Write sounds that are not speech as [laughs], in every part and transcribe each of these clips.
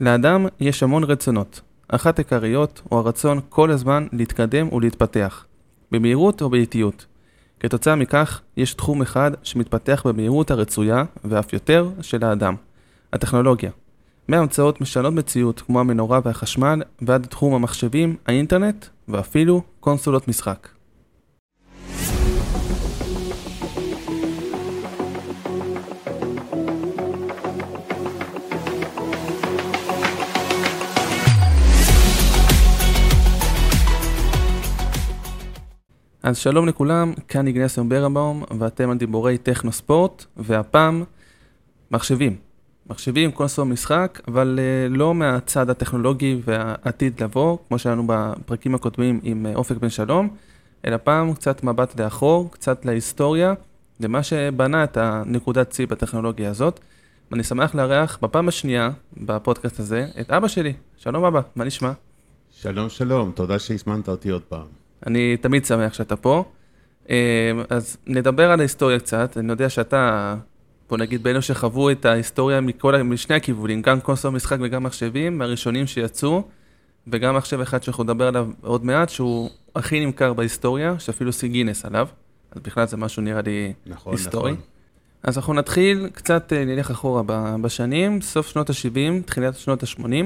לאדם יש המון רצונות. אחת עיקריות הוא הרצון כל הזמן להתקדם ולהתפתח, במהירות או באיטיות. כתוצאה מכך, יש תחום אחד שמתפתח במהירות הרצויה, ואף יותר, של האדם. הטכנולוגיה. מהמצאות משנות מציאות כמו המנורה והחשמל, ועד תחום המחשבים, האינטרנט, ואפילו קונסולות משחק. אז שלום לכולם, כאן איגנסיום ברבאום, ואתם על דיבורי טכנו ספורט, והפעם מחשבים. מחשבים, קונסול משחק, אבל uh, לא מהצד הטכנולוגי והעתיד לבוא, כמו שהיינו בפרקים הקודמים עם uh, אופק בן שלום, אלא פעם קצת מבט לאחור, קצת להיסטוריה, למה שבנה את הנקודת שיא בטכנולוגיה הזאת. ואני שמח לארח בפעם השנייה בפודקאסט הזה את אבא שלי. שלום אבא, מה נשמע? שלום שלום, תודה שהזמנת אותי עוד פעם. אני תמיד שמח שאתה פה. אה, אז נדבר על ההיסטוריה קצת, אני יודע שאתה, בוא נגיד, בין שחוו את ההיסטוריה מכל, משני הכיוונים, גם קונסול משחק וגם מחשבים, הראשונים שיצאו, וגם מחשב אחד שאנחנו נדבר עליו עוד מעט, שהוא הכי נמכר בהיסטוריה, שאפילו שיא גינס עליו, אז בכלל זה משהו נראה לי נכון, היסטורי. נכון. אז אנחנו נתחיל, קצת אה, נלך אחורה בשנים, סוף שנות ה-70, תחילת שנות ה-80. נכון.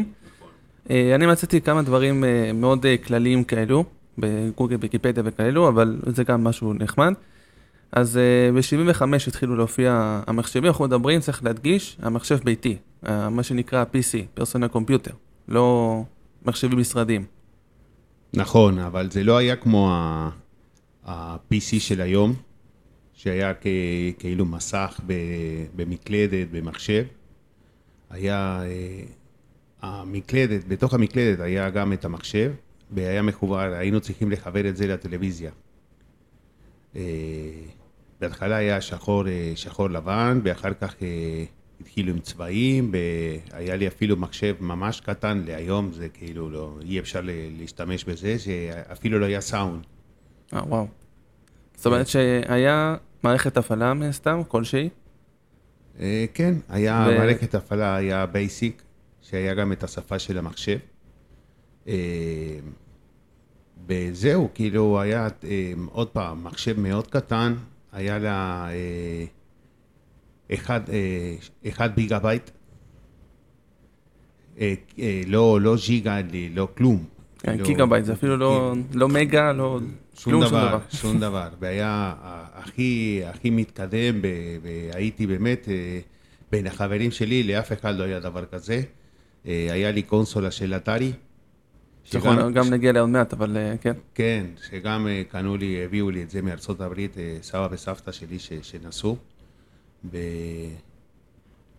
אה, אני מצאתי כמה דברים מאוד כלליים כאלו. בגוגל, ויקיפדיה וכאלו, אבל זה גם משהו נחמד. אז uh, ב-75 התחילו להופיע המחשבים, אנחנו מדברים, צריך להדגיש, המחשב ביתי, uh, מה שנקרא PC, פרסונל קומפיוטר, לא מחשבים משרדיים. נכון, אבל זה לא היה כמו ה-PC של היום, שהיה כ- כאילו מסך במקלדת, במחשב. היה uh, המקלדת, בתוך המקלדת היה גם את המחשב, והיה מחובר, היינו צריכים לחבר את זה לטלוויזיה. אה, בהתחלה היה שחור, אה, שחור לבן, ואחר כך אה, התחילו עם צבעים, והיה לי אפילו מחשב ממש קטן, להיום זה כאילו לא, אי אפשר להשתמש בזה, שאפילו לא היה סאונד. אה, וואו. זאת אומרת שהיה מערכת הפעלה מסתם, כלשהי? כן, היה ו... מערכת הפעלה, היה בייסיק, שהיה גם את השפה של המחשב. וזהו, כאילו היה אה, עוד פעם, מחשב מאוד קטן, היה לה אה, אחד, אה, אחד ביגה בייט, אה, אה, לא, לא ז'יגה, לא כלום. כן, לא, גיגה בייט, זה אפילו לא, כן. לא מגה, לא שום כלום, דבר, שום דבר. שום דבר, והיה הכי, הכי מתקדם, והייתי באמת אה, בין החברים שלי, לאף אחד לא היה דבר כזה. אה, היה לי קונסולה של אתרי. נכון, גם נגיע לעוד מעט, אבל אה, כן. כן, שגם אה, קנו לי, הביאו לי את זה מארצות הברית, אה, סבא וסבתא שלי שנסעו.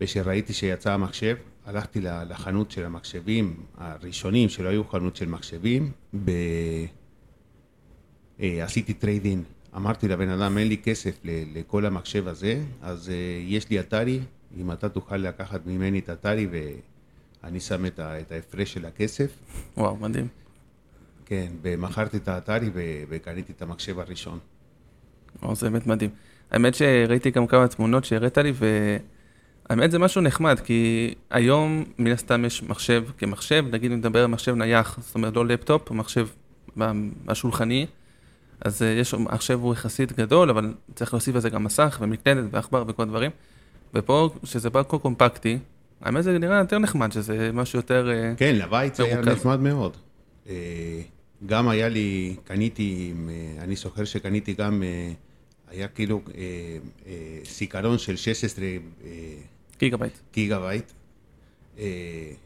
וכשראיתי שיצא המחשב, הלכתי לחנות של המחשבים הראשונים, שלא היו חנות של מחשבים, עשיתי trade-in. אמרתי לבן אדם, אין לי כסף לכל המחשב הזה, אז יש לי אתרי, אם אתה תוכל לקחת ממני את אתרי אני שם את, ההפרש של הכסף. וואו, מדהים. כן, ומכרתי את האתרי וקניתי את המחשב הראשון. וואו, זה באמת מדהים. האמת שראיתי גם כמה תמונות שהראית לי, והאמת זה משהו נחמד, כי היום מן הסתם יש מחשב כמחשב, נגיד אם נדבר על מחשב נייח, זאת אומרת לא לפטופ, מחשב השולחני, אז אה, יש, מחשב הוא יחסית גדול, אבל צריך להוסיף לזה גם מסך ומקלדת ועכבר וכל דברים. ופה, שזה בא כה קומפקטי, האמת זה נראה יותר נחמד, שזה משהו יותר אה, כן, לבית זה היה נחמד מאוד. אה, גם היה לי, קניתי, אה, אני זוכר שקניתי גם, היה כאילו זיכרון של 16 גיגה בייט. גיגה בייט.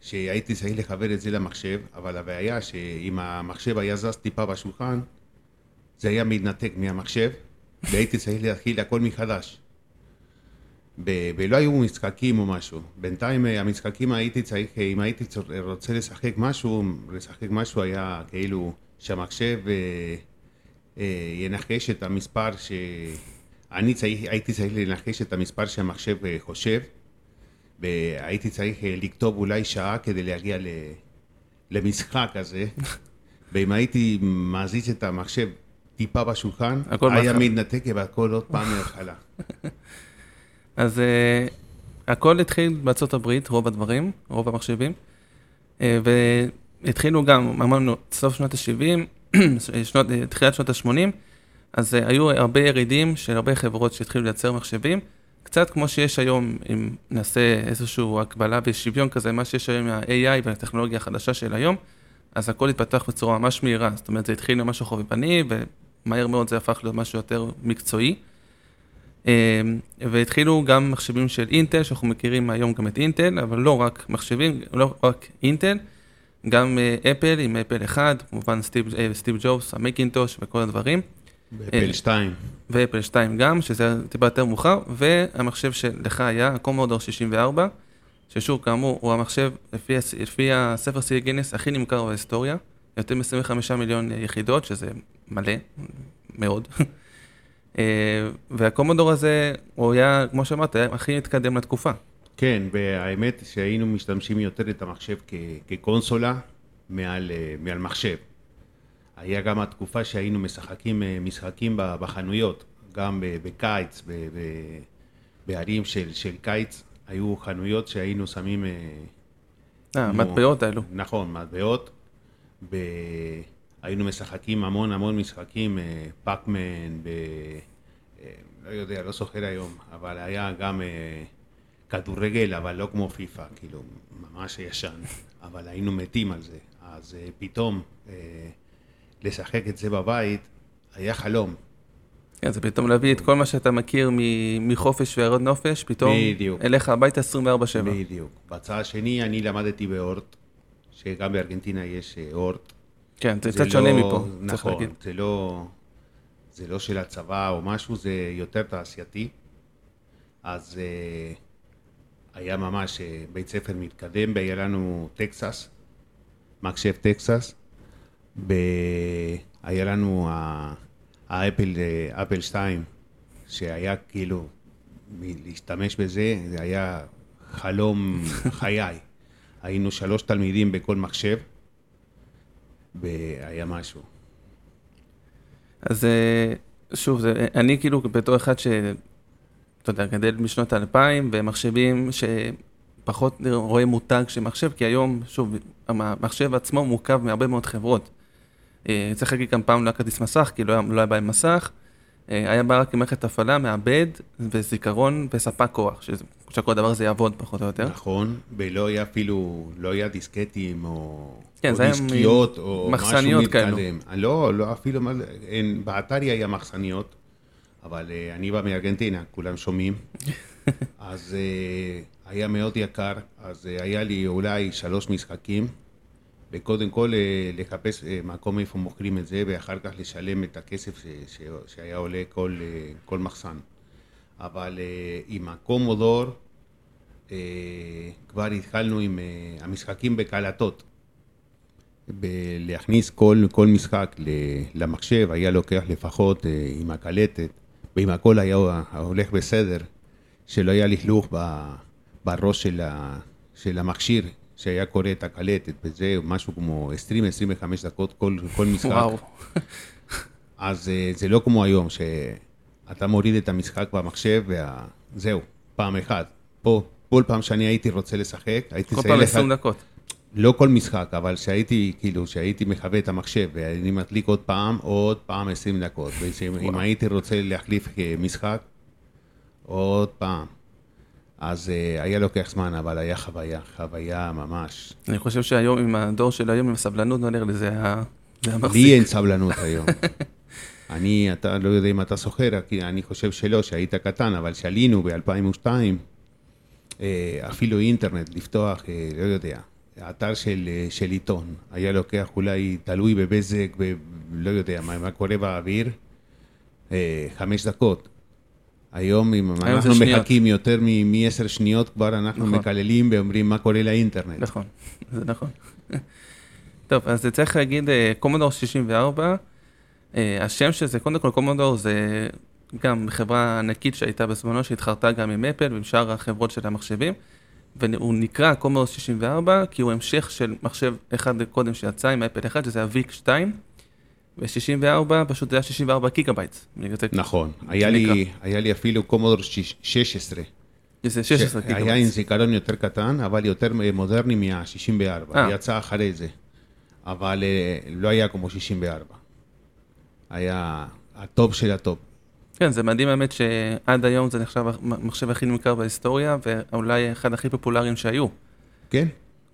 שהייתי צריך לחבר את זה למחשב, אבל הבעיה שאם המחשב היה זז טיפה בשולחן, זה היה מתנתק מהמחשב, והייתי צריך להתחיל הכל מחדש. ולא היו משחקים או משהו. בינתיים אה, המשחקים הייתי צריך, אה, אם הייתי רוצה לשחק משהו, לשחק משהו היה כאילו שהמחשב אה, ינחש את המספר ש... אני צריך, הייתי צריך לנחש את המספר שהמחשב חושב, והייתי צריך לכתוב אולי שעה כדי להגיע ל... למשחק הזה, [laughs] ואם הייתי מזיז את המחשב טיפה בשולחן, היה מתנתק והכל עוד פעם מהתחלה. [laughs] אז uh, הכל התחיל בארצות הברית, רוב הדברים, רוב המחשבים. אה, והתחילו גם, אמרנו, סוף שנות ה-70, [clears throat] שנות, תחילת שנות ה-80, אז אה, היו הרבה ירידים של הרבה חברות שהתחילו לייצר מחשבים, קצת כמו שיש היום, אם נעשה איזושהי הקבלה ושוויון כזה, מה שיש היום עם ה-AI והטכנולוגיה החדשה של היום, אז הכל התפתח בצורה ממש מהירה, זאת אומרת, זה התחיל ממשהו חובבני, ומהר מאוד זה הפך להיות משהו יותר מקצועי. אה, והתחילו גם מחשבים של אינטל, שאנחנו מכירים היום גם את אינטל, אבל לא רק מחשבים, לא רק אינטל, גם אפל עם אפל 1, כמובן סטיב, אה, סטיב ג'ובס, המקינטוש וכל הדברים. באפל 2. ואפל 2 גם, שזה טיפה יותר מאוחר, והמחשב שלך היה, הקומודור 64, ששוב, כאמור, הוא המחשב, לפי, לפי הספר סי גינס, הכי נמכר בהיסטוריה, יותר מ-25 מיליון יחידות, שזה מלא, מאוד. [laughs] אה, והקומודור הזה, הוא היה, כמו שאמרת, היה הכי מתקדם לתקופה. כן, והאמת שהיינו משתמשים יותר את המחשב כ- כקונסולה מעל, אה, מעל מחשב. היה גם התקופה שהיינו משחקים אה, משחקים בחנויות, גם בקיץ, בערים של, של קיץ, היו חנויות שהיינו שמים... אה, המטבעות האלו. נכון, מטבעות. ב... היינו משחקים המון המון משחקים, פאקמן, ב... לא יודע, לא זוכר היום, אבל היה גם כדורגל, אבל לא כמו פיפא, כאילו, ממש ישן, [laughs] אבל היינו מתים על זה. אז פתאום לשחק את זה בבית היה חלום. כן, זה פתאום להביא את כל מה שאתה מכיר מחופש ועיירות נופש, פתאום בדיוק. אליך הביתה 24/7. בדיוק. בצד השני אני למדתי באורט, שגם בארגנטינה יש אורט. כן, זה קצת שונה לא, מפה, נכון, צריך להגיד. זה לא, זה לא של הצבא או משהו, זה יותר תעשייתי. אז uh, היה ממש uh, בית ספר מתקדם, והיה לנו טקסס, מחשב טקסס, ב... היה לנו האפל, אפל 2, שהיה כאילו, להשתמש בזה, זה היה חלום [laughs] חיי. היינו שלוש תלמידים בכל מחשב, והיה משהו. אז אה, שוב, זה, אני כאילו בתור אחד ש... אתה יודע, גדל משנות האלפיים, ומחשבים שפחות רואה מותג של מחשב, כי היום, שוב, המחשב עצמו מורכב מהרבה מאוד חברות. אה, צריך להגיד גם פעם לא היה כרטיס מסך, כי לא היה, לא היה בהם מסך. אה, היה בא רק עם מערכת הפעלה, מעבד וזיכרון וספק כוח, שכל הדבר הזה יעבוד פחות או יותר. נכון, ולא היה אפילו, לא היה דיסקטים או, כן, או דיסקיות או משהו מתקדם. לא, לא אפילו, אין, באתרי היה מחסניות, אבל uh, אני בא מארגנטינה, כולם שומעים, [laughs] אז uh, היה מאוד יקר, אז היה לי אולי שלוש משחקים. וקודם כל אה, לחפש אה, מקום איפה מוכרים את זה, ואחר כך לשלם את הכסף ש, ש, שהיה עולה כל, אה, כל מחסן. אבל עם הקומודור כבר התחלנו עם המשחקים בקלטות. להכניס כל, כל משחק למחשב היה לוקח לפחות עם הקלטת, ואם הכל היה הולך בסדר, שלא היה לכלוך בראש של, של המכשיר, שהיה קורא את הקלטת וזה, משהו כמו 20-25 דקות כל, כל משחק. וואו. אז אה, זה לא כמו היום, שאתה מוריד את המשחק במחשב וזהו, פעם אחת. פה, כל פעם שאני הייתי רוצה לשחק, הייתי... כל פעם 20 דקות. לא כל משחק, אבל שהייתי, כאילו, שהייתי מכבה את המחשב ואני מדליק עוד פעם, עוד פעם 20 דקות. ואם הייתי רוצה להחליף משחק, עוד פעם. אז uh, היה לוקח זמן, אבל היה חוויה, חוויה ממש. אני חושב שהיום, עם הדור של היום, עם הסבלנות, נראה לי, זה המחזיק. לי אין סבלנות היום. [laughs] אני, אתה לא יודע אם אתה זוכר, אני חושב שלא, שהיית קטן, אבל כשעלינו ב-2002, אה, אפילו אינטרנט, לפתוח, אה, לא יודע, אתר של, של עיתון, היה לוקח אולי, תלוי בבזק, ולא יודע מה, מה קורה באוויר, חמש דקות. היום אם היום אנחנו מחכים יותר מעשר שניות, כבר אנחנו נכון. מקללים ואומרים מה קורה לאינטרנט. נכון, [laughs] זה נכון. טוב, אז צריך להגיד קומודור 64, השם של זה, קודם כל קומודור זה גם חברה ענקית שהייתה בזמנו, שהתחרתה גם עם אפל ועם שאר החברות של המחשבים, והוא נקרא קומודור 64 כי הוא המשך של מחשב אחד קודם שיצא עם אפל 1, שזה הוויק 20. ו-64 פשוט היה 64 גיגה בייט. נכון, היה לי, היה לי אפילו קומודור 16, זה 16 היה עם. זיכרון יותר קטן, אבל יותר מודרני מה-64. אה. יצא אחרי זה. אבל אה, לא היה כמו 64. היה הטופ של הטופ. כן, זה מדהים האמת שעד היום זה נחשב המחשב הכי נמכר בהיסטוריה, ואולי אחד הכי פופולריים שהיו. כן?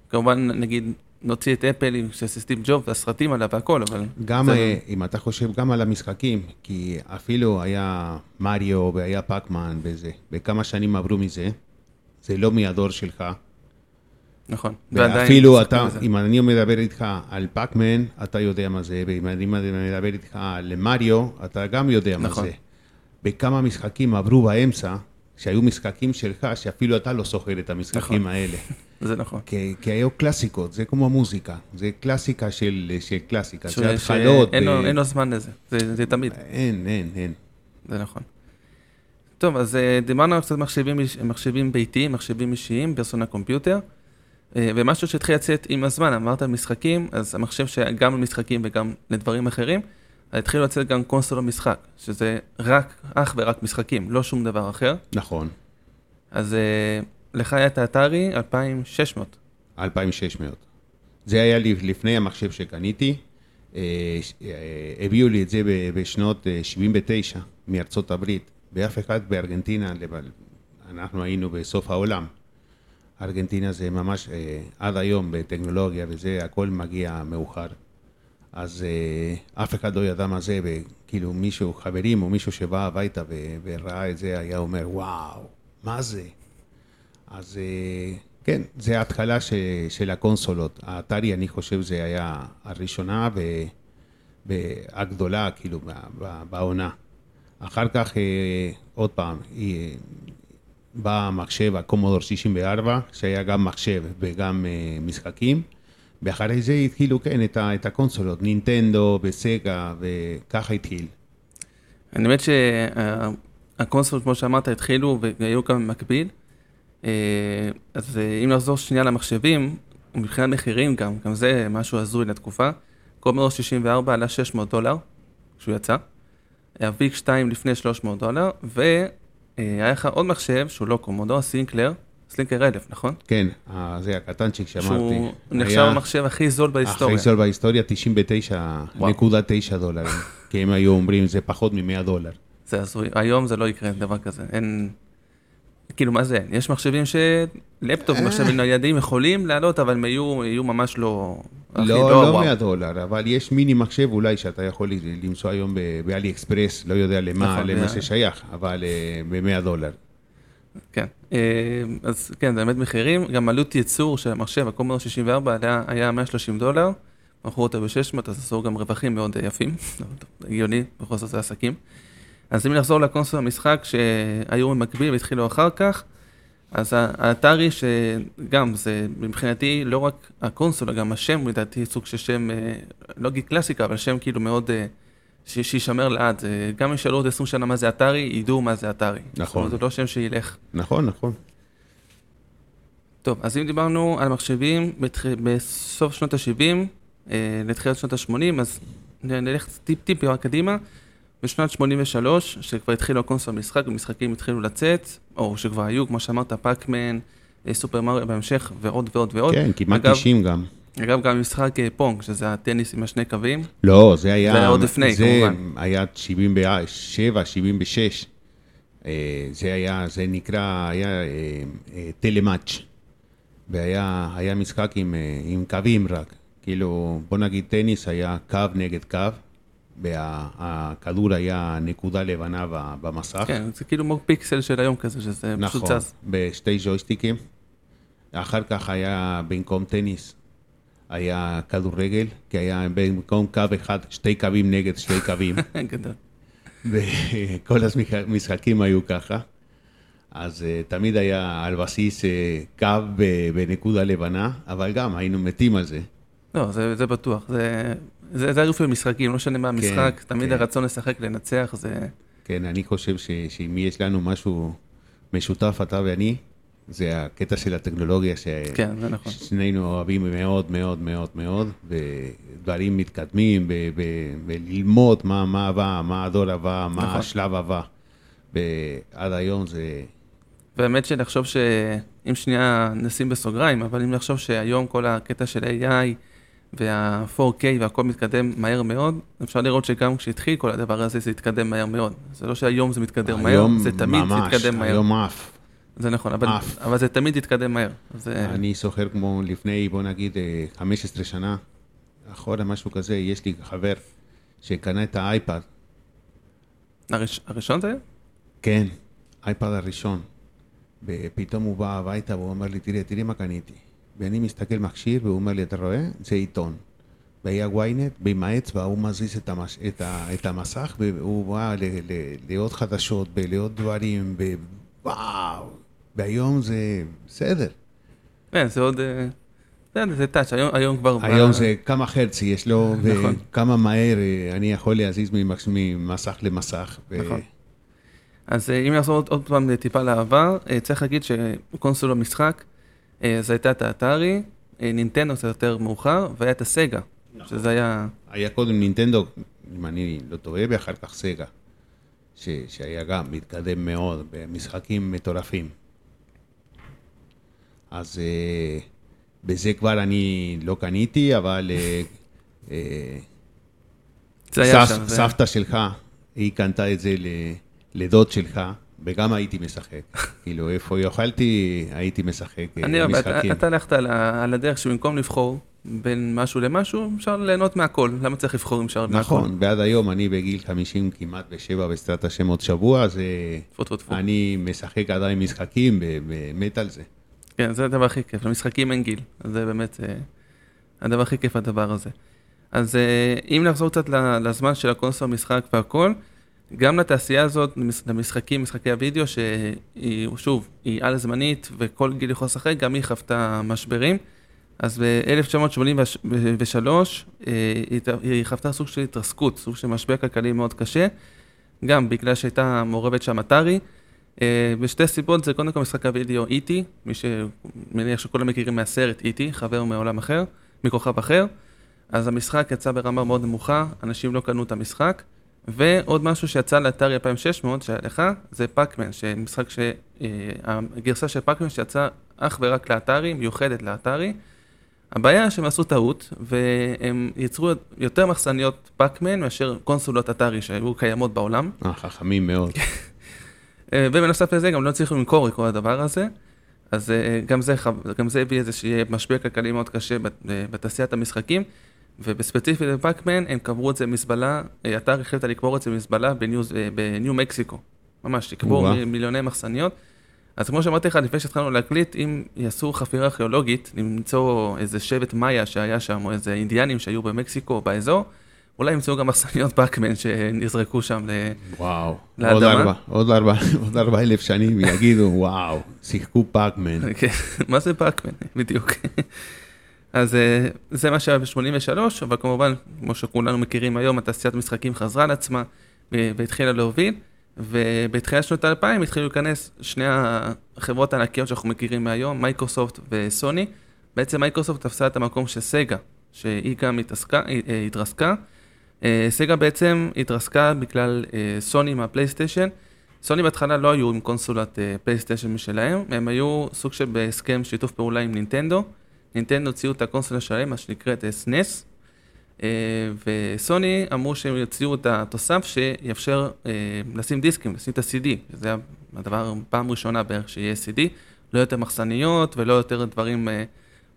כמובן, נגיד, נוציא את אפל, עם סטיב ג'ובס, והסרטים עליו והכל, אבל... גם, זה- אה, אם אתה חושב גם על המשחקים, כי אפילו היה מריו והיה פאקמן וזה, וכמה שנים עברו מזה, זה לא מהדור שלך. נכון. ואפילו אתה, בזה. אם אני מדבר איתך על פאקמן, אתה יודע מה זה, ואם אני מדבר איתך על מריו, אתה גם יודע מה נכון. זה. וכמה משחקים עברו באמצע, שהיו משחקים שלך, שאפילו אתה לא זוכר את המשחקים נכון. האלה. [laughs] זה נכון. כי, כי היו קלאסיקות, זה כמו מוזיקה, זה קלאסיקה של, של קלאסיקה, ש- זה התחלות. שאין לו- ב- אין לו זמן לזה, זה זה תמיד. אין, אין, אין. זה נכון. טוב, אז אה, דיברנו על קצת מחשבים, מחשבים ביתיים, מחשבים אישיים, פרסונל קומפיוטר, אה, ומשהו שהתחיל לצאת עם הזמן, אמרת משחקים, אז המחשב שגם למשחקים וגם לדברים אחרים, התחילו לצאת גם קונסול המשחק, שזה רק, אך ורק משחקים, לא שום דבר אחר. נכון, אז אה, לך היה את האתרי 2600. 2600. זה היה לי לפני המחשב שקניתי, אה, אה, הביאו לי את זה בשנות אה, 79 מארצות הברית, ואף אחד בארגנטינה, אבל אנחנו היינו בסוף העולם. ארגנטינה זה ממש, עד היום בטכנולוגיה וזה, הכל מגיע מאוחר. אז אה, אף אחד לא ידע מה זה, וכאילו מישהו, חברים או מישהו שבא הביתה ו- וראה את זה, היה אומר, וואו, מה זה? אז אה, כן, זה ההתחלה ש, של הקונסולות. האתרי, אני חושב, זה היה הראשונה והגדולה, כאילו, ב- ב- בעונה. אחר כך, אה, עוד פעם, אה, בא המחשב, הקומודור 64, שהיה גם מחשב וגם אה, משחקים, ואחרי זה התחילו, כן, את, ה, את הקונסולות, נינטנדו וסגה, וככה התחיל. אני באמת שהקונסול, כמו שאמרת, התחילו והיו גם במקביל. אה, אז אה, אם נחזור שנייה למחשבים, מבחינת מחירים גם, גם זה משהו הזוי לתקופה. קומודור 64 עלה 600 דולר כשהוא יצא. הוויק 20 לפני 300 דולר, והיה לך עוד מחשב שהוא לא קומודור, סינקלר, סינקלר 1000, נכון? כן, אה, זה הקטנצ'יק שאמרתי. שהוא נחשב המחשב הכי זול בהיסטוריה. הכי זול בהיסטוריה, 99.9 דולרים. [laughs] כי הם היו אומרים, זה פחות מ-100 דולר. זה הזוי, היום זה לא יקרה, דבר כזה, אין... כאילו, מה זה? יש מחשבים שלפטופ, מחשבים ניידים יכולים לעלות, אבל הם יהיו, יהיו ממש לא... לא, לא וואו. 100 דולר, אבל יש מיני מחשב אולי שאתה יכול למצוא היום באלי אקספרס, לא יודע למה, נכון, למה זה שייך, אבל ב-100 דולר. כן. אה, אז כן, זה באמת מחירים. גם עלות ייצור של המחשב, הקומר 64 היה, היה 130 דולר, מכרו אותה ב-600, אז עשו גם רווחים מאוד אה, יפים. [laughs] הגיוני, בכל זאת זה עסקים. אז אם נחזור לקונסול המשחק שהיו במקביל והתחילו אחר כך, אז האתרי שגם זה מבחינתי לא רק הקונסול, גם השם לדעתי סוג של שם, אה, לא אגיד קלאסיקה, אבל שם כאילו מאוד, שישמר לעד. אה, גם אם ישאלו עוד 20 שנה מה זה אתרי, ידעו מה זה אתרי. נכון. זאת אומרת, זה לא שם שילך. נכון, נכון. טוב, אז אם דיברנו על מחשבים בתח... בסוף שנות ה-70, אה, לתחילת שנות ה-80, אז נלך טיפ-טיפ קדימה. בשנת 83, שכבר התחילו הקונסול משחק, ומשחקים התחילו לצאת, או שכבר היו, כמו שאמרת, פאקמן, סופר מריו בהמשך, ועוד ועוד ועוד. כן, כמעט אגב, 90 גם. אגב, גם משחק אה, פונג, שזה הטניס עם השני קווים. לא, זה היה... זה היה עוד לפני, זה כמובן. היה 77, 76. אה, זה היה, זה נקרא, היה אה, טלמאץ'. והיה היה משחק עם, עם קווים רק. כאילו, בוא נגיד טניס היה קו נגד קו, והכדור היה נקודה לבנה במסך. כן, זה כאילו כמו פיקסל של היום כזה, שזה פשוט נכון, זז. בשתי ג'ויסטיקים. אחר כך היה במקום טניס, היה כדורגל, כי היה במקום קו אחד, שתי קווים נגד שתי קווים. [laughs] גדול. וכל המשחקים היו ככה. אז uh, תמיד היה על בסיס uh, קו ב- בנקודה לבנה, אבל גם היינו מתים על זה. לא, זה, זה בטוח, זה, זה, זה היופי במשחקים, לא משנה מה המשחק, תמיד כן. הרצון לשחק, לנצח, זה... כן, אני חושב ש, שאם יש לנו משהו משותף, אתה ואני, זה הקטע של הטכנולוגיה, ש... כן, זה נכון. שנינו אוהבים מאוד מאוד מאוד מאוד, ודברים מתקדמים, ב- ב- וללמוד מה, מה הבא, מה הדור הבא, מה נכון. השלב הבא. ועד היום זה, והאמת שלחשוב שאם שנייה נשים בסוגריים, אבל אם לחשוב שהיום כל הקטע של AI וה-4K והכל מתקדם מהר מאוד, אפשר לראות שגם כשהתחיל כל הדבר הזה זה התקדם מהר מאוד. זה לא שהיום זה מתקדם מהר, זה תמיד ממש, מתקדם מהר. היום עף. זה נכון, אבל, עף. אבל זה תמיד יתקדם מהר. זה... אני זוכר כמו לפני, בוא נגיד, אה, 15 שנה, אחורה, משהו כזה, יש לי חבר שקנה את האייפד, הראש... הראשון זה היה? כן, אייפד הראשון. ופתאום הוא בא הביתה והוא אומר לי, תראה, תראה מה קניתי. ואני מסתכל מכשיר והוא אומר לי, אתה רואה? זה עיתון. והיה ynet, ועם האצבע הוא מזיז את, המש... את, ה... את המסך והוא בא ל... ל... לעוד חדשות, ב- לעוד דברים, ב... וואו. והיום זה בסדר. כן, זה עוד... אה, זה, טאץ', היום, היום כבר... היום זה כמה חרץ יש לו, נכון. וכמה מהר אה, אני יכול להזיז ממסך למסך. נכון. אז אה, אם נחזור עוד, עוד פעם טיפה לעבר, צריך להגיד שקונסול המשחק, זה הייתה את האתרי, נינטנדו קצת יותר מאוחר, והיה את הסגה, שזה היה... היה קודם נינטנדו, אם אני לא טועה, ואחר כך סגה, ש- שהיה גם מתקדם מאוד במשחקים מטורפים. אז אה, בזה כבר אני לא קניתי, אבל אה, אה, סב- שם. זה- סבתא שלך, היא קנתה את זה ל- לדוד שלך, וגם הייתי משחק. [laughs] כאילו, איפה יכולתי, הייתי משחק אה, אני, משחקים. אתה הלכת על, על הדרך שבמקום לבחור בין משהו למשהו, אפשר ליהנות מהכל. למה צריך לבחור אם אפשר מהכל? נכון, ועד היום אני בגיל 50 כמעט בשבע בעזרת השם עוד שבוע, טפו טפו. אני משחק עדיין משחקים, ומת על זה. כן, זה הדבר הכי כיף, למשחקים אין גיל, זה באמת אה, הדבר הכי כיף הדבר הזה. אז אה, אם נחזור קצת לזמן של הקונסול משחק והכל, גם לתעשייה הזאת, למש- למשחקים, משחקי הוידאו, שהיא, שוב, היא על זמנית וכל גיל יכול לשחק, גם היא חוותה משברים. אז ב-1983 היא חוותה סוג של התרסקות, סוג של משבר כלכלי מאוד קשה, גם בגלל שהייתה מעורבת שם אתרי. אה, בשתי סיבות, זה קודם כל משחק הוידאו E.T, מי שמניח שכולם מכירים מהסרט E.T, חבר מעולם אחר, מכוכב אחר. אז המשחק יצא ברמה מאוד נמוכה, אנשים לא קנו את המשחק. ועוד משהו שיצא לאתרי 2600, שהיה לך, זה פאקמן, שמשחק ש... אה, הגרסה של פאקמן שיצאה אך ורק לאתרי, מיוחדת לאתרי. הבעיה שהם עשו טעות, והם יצרו יותר מחסניות פאקמן מאשר קונסולות אתרי שהיו קיימות בעולם. אה, חכמים מאוד. [laughs] אה, ובנוסף לזה גם לא הצליחו למכור את כל הדבר הזה. אז אה, גם זה, גם זה הביא איזשהו משבר כלכלי מאוד קשה אה, בתעשיית המשחקים. ובספציפית בפאקמן הם קברו את זה במזבלה, אה, אתר החליט לקבור את זה במזבלה בניו, בניו מקסיקו. ממש, לקבור מיליוני מחסניות. אז כמו שאמרתי לך, לפני שהתחלנו להקליט, אם יעשו חפירה ארכיאולוגית, למצוא איזה שבט מאיה שהיה שם, או איזה אינדיאנים שהיו במקסיקו באזור, אולי ימצאו גם מחסניות פאקמן שנזרקו שם ל... וואו. לאדמה? עוד ארבע, עוד ארבע, עוד ארבע אלף שנים יגידו, וואו, שיחקו פאקמן. [laughs] כן, מה זה פאקמן? בדיוק. [laughs] אז אה, זה מה שהיה ב-83, אבל כמובן, כמו שכולנו מכירים היום, התעשיית משחקים חזרה על עצמה ו- והתחילה להוביל, ובתחילת שנות האלפיים התחילו להיכנס שני החברות הענקיות שאנחנו מכירים מהיום, מייקרוסופט וסוני. בעצם מייקרוסופט תפסה את המקום של סגה, שהיא גם התעסקה, אה, אה, התרסקה. אה, סגה בעצם התרסקה בגלל אה, סוני מהפלייסטיישן. סוני בהתחלה לא היו עם קונסולת אה, פלייסטיישן משלהם, הם היו סוג של בהסכם שיתוף פעולה עם נינטנדו. נינטנדו הוציאו את הקונסולה שלהם, מה שנקראת SNES, אה, וסוני אמרו שהם יוציאו את התוסף שיאפשר לשים דיסקים, לשים את ה-CD, היה הדבר פעם ראשונה בערך שיהיה CD, לא יותר מחסניות ולא יותר דברים,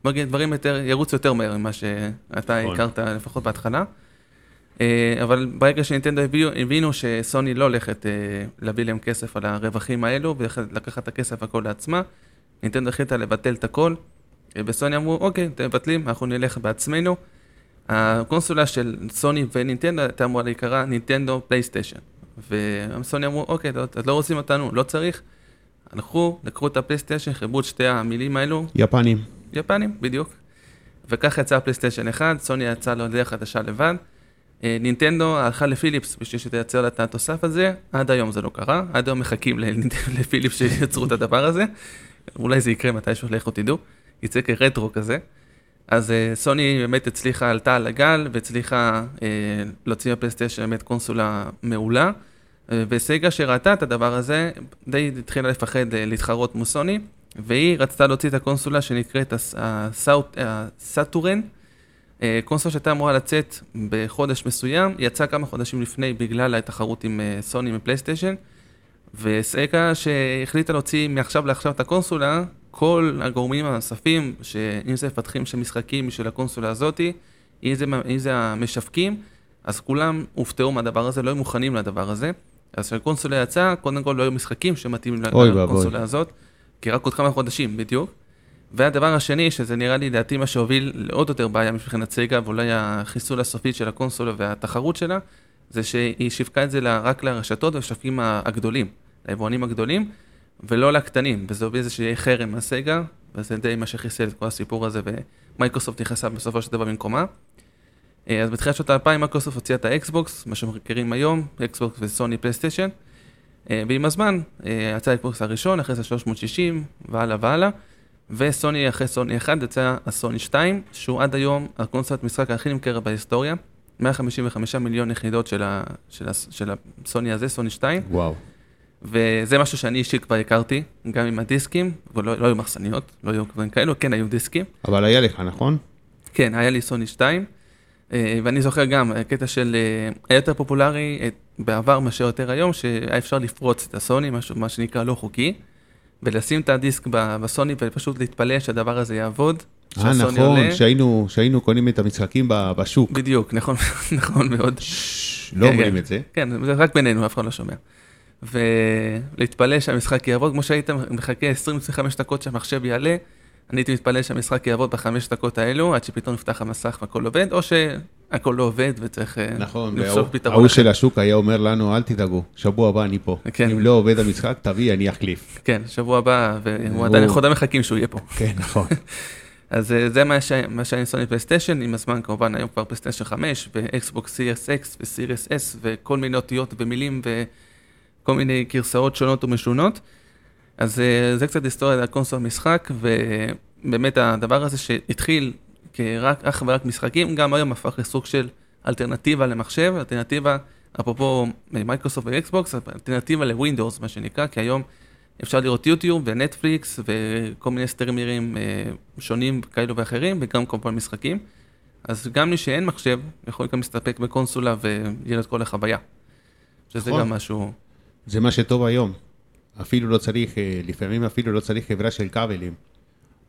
דברים יותר, ירוצו יותר מהר ממה שאתה נכון. הכרת לפחות בהתחלה. אה, אבל ברגע שנינטנדו הבינו, הבינו שסוני לא הולכת אה, להביא להם כסף על הרווחים האלו ולקחת את הכסף הכל לעצמה, נינטנדו החליטה לבטל את הכל, אה, וסוני אמרו, אוקיי, אתם מבטלים, אנחנו נלך בעצמנו. הקונסולה של סוני ונינטנדו הייתה אמורה להיקרא נינטנדו פלייסטיישן. וסוני אמרו, אוקיי, לא, אז לא רוצים אותנו, לא צריך. הלכו, לקחו את הפלייסטיישן, חיברו את שתי המילים האלו, יפנים. יפנים, בדיוק. וככה יצא הפלייסטיישן 1, סוני יצא לו דרך חדשה לבד. אה, נינטנדו הלכה לפיליפס בשביל שתייצר לה את התוסף הזה, עד היום זה לא קרה, עד היום מחכים [laughs] לפיליפס שייצרו את הדבר הזה. אולי זה יקרה מתישהו, לכו תדעו, יצא כרטרו כזה. אז אה, סוני באמת הצליחה, עלתה על הגל והצליחה אה, להוציא בפלייסטיישן באמת קונסולה מעולה. וסגה שראתה את הדבר הזה, די התחילה לפחד להתחרות מול סוני, והיא רצתה להוציא את הקונסולה שנקראת הסאטורן, אה, קונסולה שהייתה אמורה לצאת בחודש מסוים, יצאה כמה חודשים לפני בגלל התחרות עם סוני ופלייסטיישן, וסגה שהחליטה להוציא מעכשיו לעכשיו את הקונסולה, כל הגורמים הנוספים, שאם זה מפתחים של משחקים בשביל הקונסולה הזאתי, אם זה, אם זה המשווקים, אז כולם הופתעו מהדבר הזה, לא היו מוכנים לדבר הזה. אז כשהקונסולה יצאה, קודם כל לא היו משחקים שמתאימים לקונסולה הזאת, כי רק עוד כמה חודשים בדיוק. והדבר השני, שזה נראה לי לדעתי מה שהוביל לעוד יותר בעיה מבחינת סגה, ואולי החיסול הסופית של הקונסולה והתחרות שלה, זה שהיא שיווקה את זה רק לרשתות ולשווקים הגדולים, ליבואנים הגדולים, ולא לקטנים, וזה הוביל לזה שיהיה חרם על סגה, וזה די מה שחיסל את כל הסיפור הזה, ומייקרוסופט נכנסה בסופו של דבר במקומה. אה, אז בתחילת שנות האלפיים מייקרוסופט הוציאה את האקסבוקס, מה שמכירים היום, אקסבוקס וסוני פלייסטיישן, ועם הזמן אה, יצא האקסבוקס הראשון, אחרי זה 360 והלאה והלאה, וסוני אחרי סוני 1 יצא הסוני 2, שהוא עד היום הקונסולת משחק הכי נמכרת בהיסטוריה, 155 מיליון יחידות של, ה, של, ה, של הסוני הזה, סוני 2. וואו. וזה משהו שאני אישית כבר הכרתי, גם עם הדיסקים, ולא לא היו מחסניות, לא היו דברים כאלו, כן היו דיסקים. אבל היה לך, נכון? כן, היה לי סוני 2. אה, ואני זוכר גם, הקטע של, אה, היה יותר פופולרי אה, בעבר מאשר יותר היום, שהיה אפשר לפרוץ את הסוני, משהו, מה שנקרא לא חוקי, ולשים את הדיסק בסוני ופשוט להתפלא שהדבר הזה יעבוד. אה, נכון, שהיינו, שהיינו קונים את המשחקים בשוק. בדיוק, נכון, [laughs] נכון מאוד. לא כן, אומרים כן, את זה. כן, זה רק בינינו, אף אחד לא שומע. ולהתפלא שהמשחק יעבוד, כמו שהיית מחכה 20-25 דקות שהמחשב יעלה, אני הייתי מתפלל שהמשחק יעבוד בחמש דקות האלו, עד שפתאום נפתח המסך והכל עובד, או שהכל לא עובד וצריך אה, נכון, לפסוק פתרון. ההוא של השוק היה אומר לנו, אל תדאגו, שבוע הבא אני פה. כן. אם לא עובד המשחק, תביא, אני אחליף. כן, שבוע הבא, והוא עדיין, אנחנו עדיין מחכים שהוא יהיה פה. כן, נכון. [laughs] אז אה, זה מה שהיה ניסיון פלייסטיישן, עם הזמן כמובן היום כבר פלייסטיישן 5, ואקסבוקס Series X ו Series S, וכל מיני אותיות ומילים וכל מיני גרסאות שונות ומשונות. אז אה, זה קצת היסטוריה על קונסול משחק, ובאמת הדבר הזה שהתחיל כרק, אך ורק משחקים, גם היום הפך לסוג של אלטרנטיבה למחשב, אלטרנטיבה, אפרופו מייקרוסופט ואקסבוקס, אלטרנטיבה לווינדוס, מה שנקרא, כי היום אפשר לראות יוטיוב ונטפליקס וכל מיני סטרימרים אה, שונים כאלו ואחרים, וגם כמובן משחקים. אז גם מי שאין מחשב, יכול גם להסתפק בקונסולה ויהיה את כל החוויה. שזה נכון. גם משהו... זה מה שטוב היום. אפילו לא צריך, אה, לפעמים אפילו לא צריך חברה של כבלים,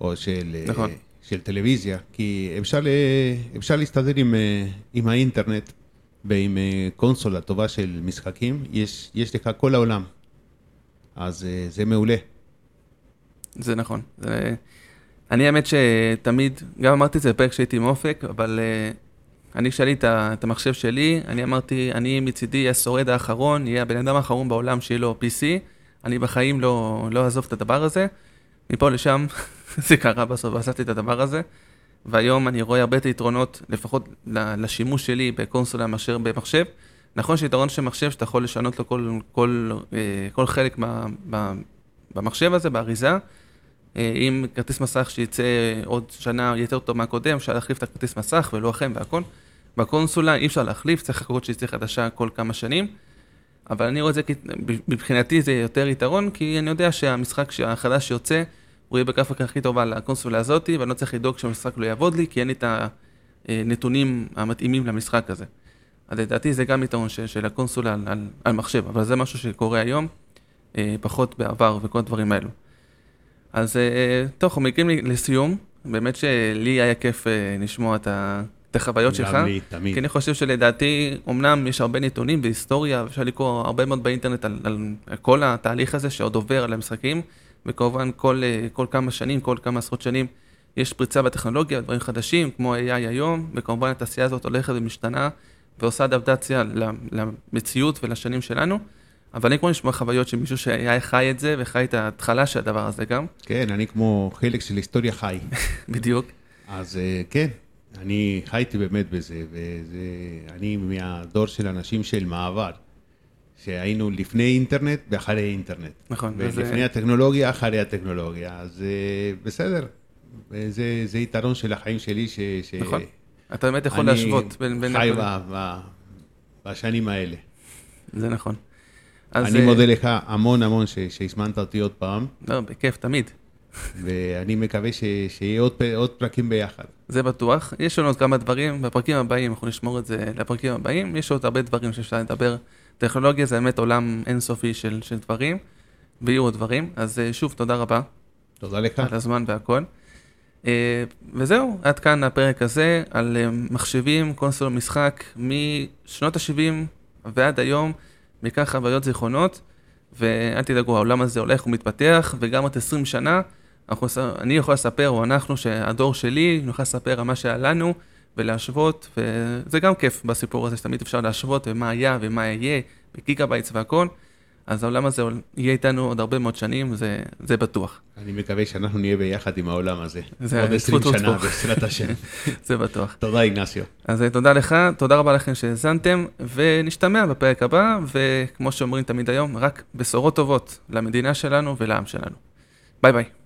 או של, אה, נכון. של טלוויזיה, כי אפשר, אפשר להסתדר עם, אה, עם האינטרנט ועם קונסולה טובה של משחקים, יש, יש לך כל העולם. אז זה מעולה. זה נכון. זה... אני האמת שתמיד, גם אמרתי את זה בפרק שהייתי עם אופק, אבל אני כשהיה לי את המחשב שלי, אני אמרתי, אני מצידי אהיה השורד האחרון, אהיה הבן אדם האחרון בעולם שיהיה לו PC. אני בחיים לא, לא אעזוב את הדבר הזה. מפה לשם [laughs] זה קרה בסוף, ועשיתי את הדבר הזה. והיום אני רואה הרבה את היתרונות, לפחות לשימוש שלי בקונסולה מאשר במחשב. נכון שיתרון של מחשב שאתה יכול לשנות לו כל, כל, אה, כל חלק מה, במחשב הזה, באריזה. אה, עם כרטיס מסך שיצא עוד שנה יותר טוב מהקודם, אפשר להחליף את הכרטיס מסך ולא אחם והכל. בקונסולה אי אפשר להחליף, צריך לחכות שיצא חדשה כל כמה שנים. אבל אני רואה את זה, מבחינתי זה יותר יתרון, כי אני יודע שהמשחק החדש שיוצא, הוא יהיה בגרפיקה הכי טובה לקונסולה הזאתי, ואני לא צריך לדאוג שהמשחק לא יעבוד לי, כי אין לי את הנתונים המתאימים למשחק הזה. אז לדעתי זה גם יתרון של, של הקונסולה על, על, על מחשב, אבל זה משהו שקורה היום, אה, פחות בעבר וכל הדברים האלו. אז אה, טוב, אנחנו מגיעים לסיום, באמת שלי היה כיף אה, לשמוע את ה... את החוויות שלך. גם לי, תמיד. כי אני חושב שלדעתי, אמנם יש הרבה נתונים והיסטוריה, אפשר לקרוא הרבה מאוד באינטרנט על, על, על כל התהליך הזה שעוד עובר על המשחקים, וכמובן כל, אה, כל כמה שנים, כל כמה עשרות שנים, יש פריצה בטכנולוגיה, דברים חדשים, כמו AI היום, וכמובן התעשייה הזאת הולכת ומשתנה, ועושה אדפטציה למציאות ולשנים שלנו. אבל אני כמו לשמוע חוויות של מישהו שהיה חי את זה, וחי את ההתחלה של הדבר הזה גם. כן, אני כמו חלק של היסטוריה חי. [laughs] בדיוק. אז אה, כן, אני חייתי באמת בזה, ואני מהדור של אנשים של מעבר, שהיינו לפני אינטרנט ואחרי אינטרנט. נכון. ולפני וזה... הטכנולוגיה, אחרי הטכנולוגיה, אז אה, בסדר, זה, זה יתרון של החיים שלי, ש... נכון, אתה באמת יכול להשוות בין... אני חי ב, ב, בשנים האלה. זה נכון. אז, אני אה, מודה לך המון המון ש- שהזמנת אותי עוד פעם, לא, בכיף, תמיד. ואני מקווה ש- שיהיה עוד עוד פרקים ביחד. זה בטוח. יש לנו עוד כמה דברים, בפרקים הבאים, אנחנו נשמור את זה לפרקים הבאים. יש עוד הרבה דברים שאפשר לדבר. טכנולוגיה זה באמת עולם אינסופי של, של דברים, ויהיו עוד דברים. אז אה, שוב, תודה רבה תודה לך. על הזמן והכל. אה, וזהו, עד כאן הפרק הזה על אה, מחשבים, קונסול משחק, משנות ה-70 ועד היום, בעיקר חוויות זיכרונות, ואל תדאגו, העולם הזה הולך ומתפתח, וגם עוד 20 שנה, אנחנו, אני יכול לספר, או אנחנו, שהדור שלי, נוכל לספר על מה שהיה לנו, ולהשוות, וזה גם כיף בסיפור הזה, שתמיד אפשר להשוות, ומה היה ומה יהיה, ב gigabytes והכל. אז העולם הזה יהיה איתנו עוד הרבה מאוד שנים, זה, זה בטוח. אני מקווה שאנחנו נהיה ביחד עם העולם הזה. זה עוד 20 טפו, טפו, שנה. בעזרת השם. [laughs] זה בטוח. תודה, איגנסיו. אז אה, תודה לך, תודה רבה לכם שהאזנתם, ונשתמע בפרק הבא, וכמו שאומרים תמיד היום, רק בשורות טובות למדינה שלנו ולעם שלנו. ביי ביי.